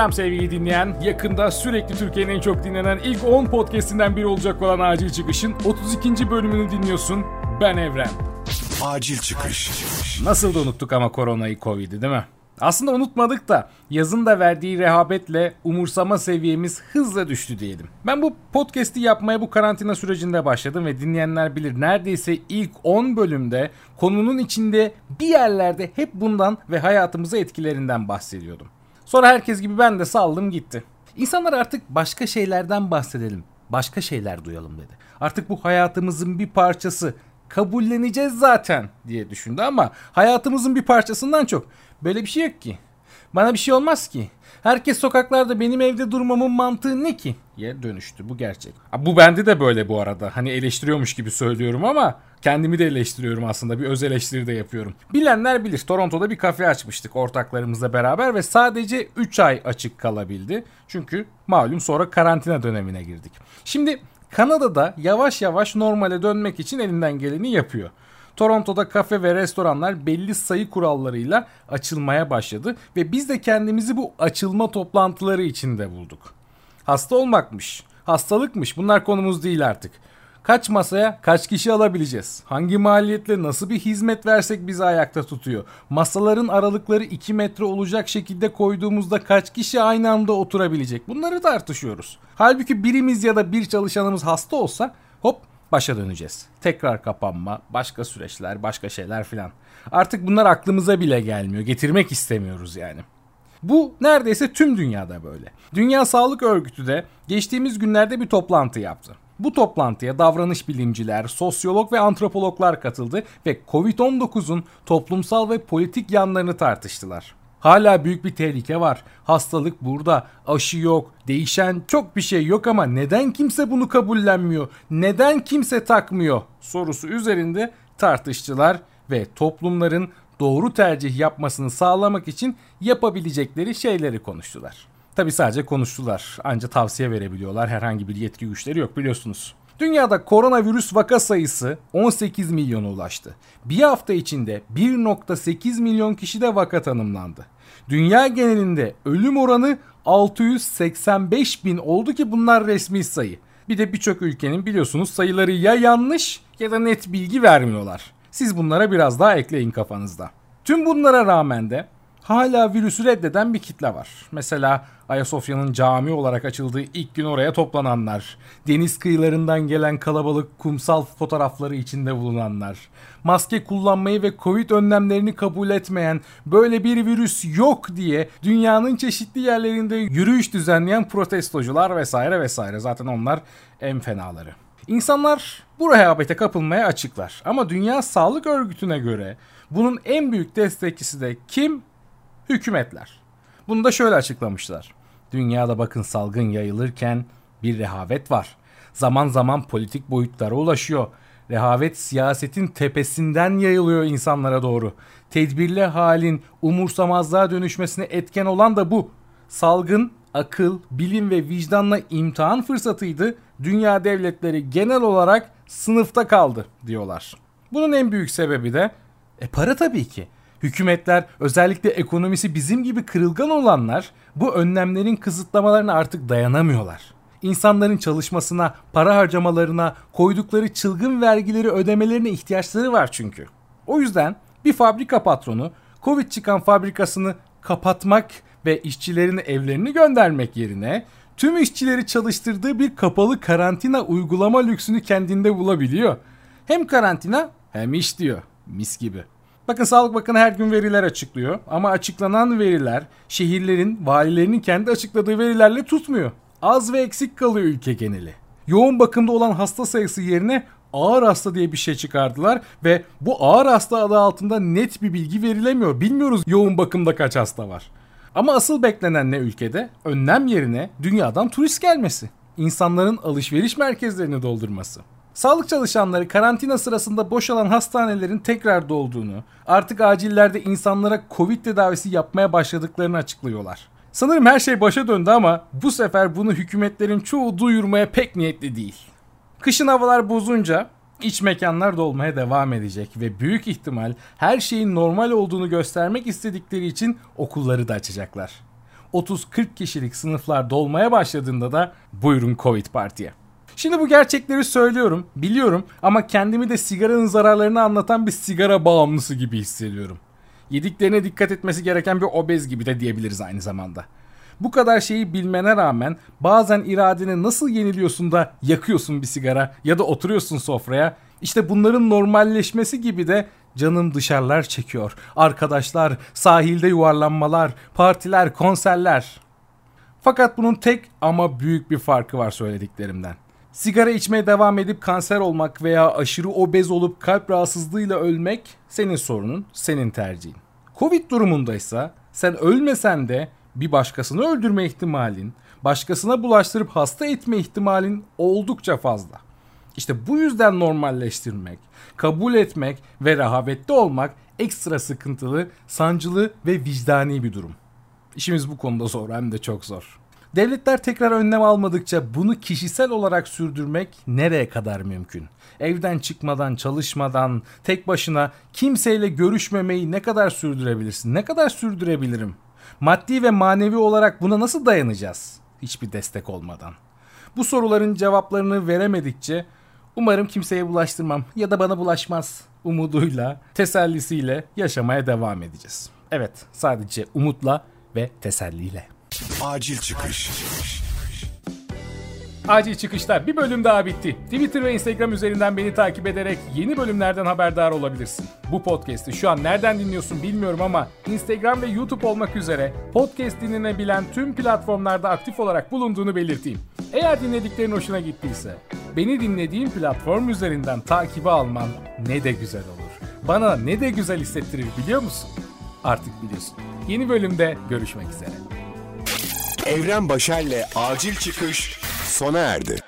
Selam sevgili dinleyen. Yakında sürekli Türkiye'nin en çok dinlenen ilk 10 podcastinden biri olacak olan Acil Çıkış'ın 32. bölümünü dinliyorsun. Ben Evren. Acil Çıkış. Nasıl da unuttuk ama koronayı, Covid'i değil mi? Aslında unutmadık da yazın da verdiği rehabetle umursama seviyemiz hızla düştü diyelim. Ben bu podcast'i yapmaya bu karantina sürecinde başladım ve dinleyenler bilir neredeyse ilk 10 bölümde konunun içinde bir yerlerde hep bundan ve hayatımıza etkilerinden bahsediyordum. Sonra herkes gibi ben de saldım gitti. İnsanlar artık başka şeylerden bahsedelim, başka şeyler duyalım dedi. Artık bu hayatımızın bir parçası kabulleneceğiz zaten diye düşündü ama hayatımızın bir parçasından çok böyle bir şey yok ki. Bana bir şey olmaz ki. Herkes sokaklarda benim evde durmamın mantığı ne ki? diye dönüştü. Bu gerçek. Bu bende de böyle bu arada. Hani eleştiriyormuş gibi söylüyorum ama kendimi de eleştiriyorum aslında. Bir öz eleştiri de yapıyorum. Bilenler bilir. Toronto'da bir kafe açmıştık ortaklarımızla beraber ve sadece 3 ay açık kalabildi. Çünkü malum sonra karantina dönemine girdik. Şimdi Kanada'da yavaş yavaş normale dönmek için elinden geleni yapıyor. Toronto'da kafe ve restoranlar belli sayı kurallarıyla açılmaya başladı ve biz de kendimizi bu açılma toplantıları içinde bulduk. Hasta olmakmış, hastalıkmış bunlar konumuz değil artık. Kaç masaya kaç kişi alabileceğiz? Hangi maliyetle nasıl bir hizmet versek bizi ayakta tutuyor? Masaların aralıkları 2 metre olacak şekilde koyduğumuzda kaç kişi aynı anda oturabilecek? Bunları tartışıyoruz. Halbuki birimiz ya da bir çalışanımız hasta olsa hop başa döneceğiz. Tekrar kapanma, başka süreçler, başka şeyler filan. Artık bunlar aklımıza bile gelmiyor. Getirmek istemiyoruz yani. Bu neredeyse tüm dünyada böyle. Dünya Sağlık Örgütü de geçtiğimiz günlerde bir toplantı yaptı. Bu toplantıya davranış bilimciler, sosyolog ve antropologlar katıldı ve Covid-19'un toplumsal ve politik yanlarını tartıştılar. Hala büyük bir tehlike var. Hastalık burada, aşı yok, değişen çok bir şey yok ama neden kimse bunu kabullenmiyor? Neden kimse takmıyor? sorusu üzerinde tartıştılar ve toplumların doğru tercih yapmasını sağlamak için yapabilecekleri şeyleri konuştular. Tabi sadece konuştular. Anca tavsiye verebiliyorlar. Herhangi bir yetki güçleri yok biliyorsunuz. Dünyada koronavirüs vaka sayısı 18 milyona ulaştı. Bir hafta içinde 1.8 milyon kişi de vaka tanımlandı. Dünya genelinde ölüm oranı 685 bin oldu ki bunlar resmi sayı. Bir de birçok ülkenin biliyorsunuz sayıları ya yanlış ya da net bilgi vermiyorlar. Siz bunlara biraz daha ekleyin kafanızda. Tüm bunlara rağmen de hala virüsü reddeden bir kitle var. Mesela Ayasofya'nın cami olarak açıldığı ilk gün oraya toplananlar, deniz kıyılarından gelen kalabalık kumsal fotoğrafları içinde bulunanlar, maske kullanmayı ve Covid önlemlerini kabul etmeyen, böyle bir virüs yok diye dünyanın çeşitli yerlerinde yürüyüş düzenleyen protestocular vesaire vesaire. Zaten onlar en fenaları. İnsanlar bu rehavete kapılmaya açıklar. Ama Dünya Sağlık Örgütü'ne göre bunun en büyük destekçisi de kim? Hükümetler. Bunu da şöyle açıklamışlar. Dünyada bakın salgın yayılırken bir rehavet var. Zaman zaman politik boyutlara ulaşıyor. Rehavet siyasetin tepesinden yayılıyor insanlara doğru. Tedbirli halin umursamazlığa dönüşmesine etken olan da bu. Salgın akıl, bilim ve vicdanla imtihan fırsatıydı. Dünya devletleri genel olarak sınıfta kaldı diyorlar. Bunun en büyük sebebi de e para tabii ki. Hükümetler özellikle ekonomisi bizim gibi kırılgan olanlar bu önlemlerin kısıtlamalarına artık dayanamıyorlar. İnsanların çalışmasına, para harcamalarına, koydukları çılgın vergileri ödemelerine ihtiyaçları var çünkü. O yüzden bir fabrika patronu Covid çıkan fabrikasını kapatmak ve işçilerin evlerini göndermek yerine tüm işçileri çalıştırdığı bir kapalı karantina uygulama lüksünü kendinde bulabiliyor. Hem karantina hem iş diyor. Mis gibi. Bakın Sağlık Bakanı her gün veriler açıklıyor ama açıklanan veriler şehirlerin, valilerinin kendi açıkladığı verilerle tutmuyor. Az ve eksik kalıyor ülke geneli. Yoğun bakımda olan hasta sayısı yerine ağır hasta diye bir şey çıkardılar ve bu ağır hasta adı altında net bir bilgi verilemiyor. Bilmiyoruz yoğun bakımda kaç hasta var. Ama asıl beklenen ne ülkede? Önlem yerine dünyadan turist gelmesi. İnsanların alışveriş merkezlerini doldurması. Sağlık çalışanları karantina sırasında boşalan hastanelerin tekrar dolduğunu, artık acillerde insanlara Covid tedavisi yapmaya başladıklarını açıklıyorlar. Sanırım her şey başa döndü ama bu sefer bunu hükümetlerin çoğu duyurmaya pek niyetli değil. Kışın havalar bozunca iç mekanlar dolmaya devam edecek ve büyük ihtimal her şeyin normal olduğunu göstermek istedikleri için okulları da açacaklar. 30-40 kişilik sınıflar dolmaya başladığında da buyurun Covid partiye. Şimdi bu gerçekleri söylüyorum, biliyorum ama kendimi de sigaranın zararlarını anlatan bir sigara bağımlısı gibi hissediyorum. Yediklerine dikkat etmesi gereken bir obez gibi de diyebiliriz aynı zamanda. Bu kadar şeyi bilmene rağmen bazen iradeni nasıl yeniliyorsun da yakıyorsun bir sigara ya da oturuyorsun sofraya. İşte bunların normalleşmesi gibi de canım dışarılar çekiyor. Arkadaşlar, sahilde yuvarlanmalar, partiler, konserler. Fakat bunun tek ama büyük bir farkı var söylediklerimden. Sigara içmeye devam edip kanser olmak veya aşırı obez olup kalp rahatsızlığıyla ölmek senin sorunun, senin tercihin. Covid durumundaysa sen ölmesen de bir başkasını öldürme ihtimalin, başkasına bulaştırıp hasta etme ihtimalin oldukça fazla. İşte bu yüzden normalleştirmek, kabul etmek ve rehavetli olmak ekstra sıkıntılı, sancılı ve vicdani bir durum. İşimiz bu konuda zor hem de çok zor. Devletler tekrar önlem almadıkça bunu kişisel olarak sürdürmek nereye kadar mümkün? Evden çıkmadan, çalışmadan, tek başına kimseyle görüşmemeyi ne kadar sürdürebilirsin? Ne kadar sürdürebilirim? Maddi ve manevi olarak buna nasıl dayanacağız? Hiçbir destek olmadan. Bu soruların cevaplarını veremedikçe umarım kimseye bulaştırmam ya da bana bulaşmaz umuduyla, tesellisiyle yaşamaya devam edeceğiz. Evet, sadece umutla ve teselliyle. Acil çıkış. Acil çıkışlar bir bölüm daha bitti. Twitter ve Instagram üzerinden beni takip ederek yeni bölümlerden haberdar olabilirsin. Bu podcast'i şu an nereden dinliyorsun bilmiyorum ama Instagram ve YouTube olmak üzere podcast dinlenebilen tüm platformlarda aktif olarak bulunduğunu belirteyim. Eğer dinlediklerin hoşuna gittiyse beni dinlediğin platform üzerinden takibi alman ne de güzel olur. Bana ne de güzel hissettirir biliyor musun? Artık biliyorsun. Yeni bölümde görüşmek üzere. Evren Başer'le acil çıkış sona erdi.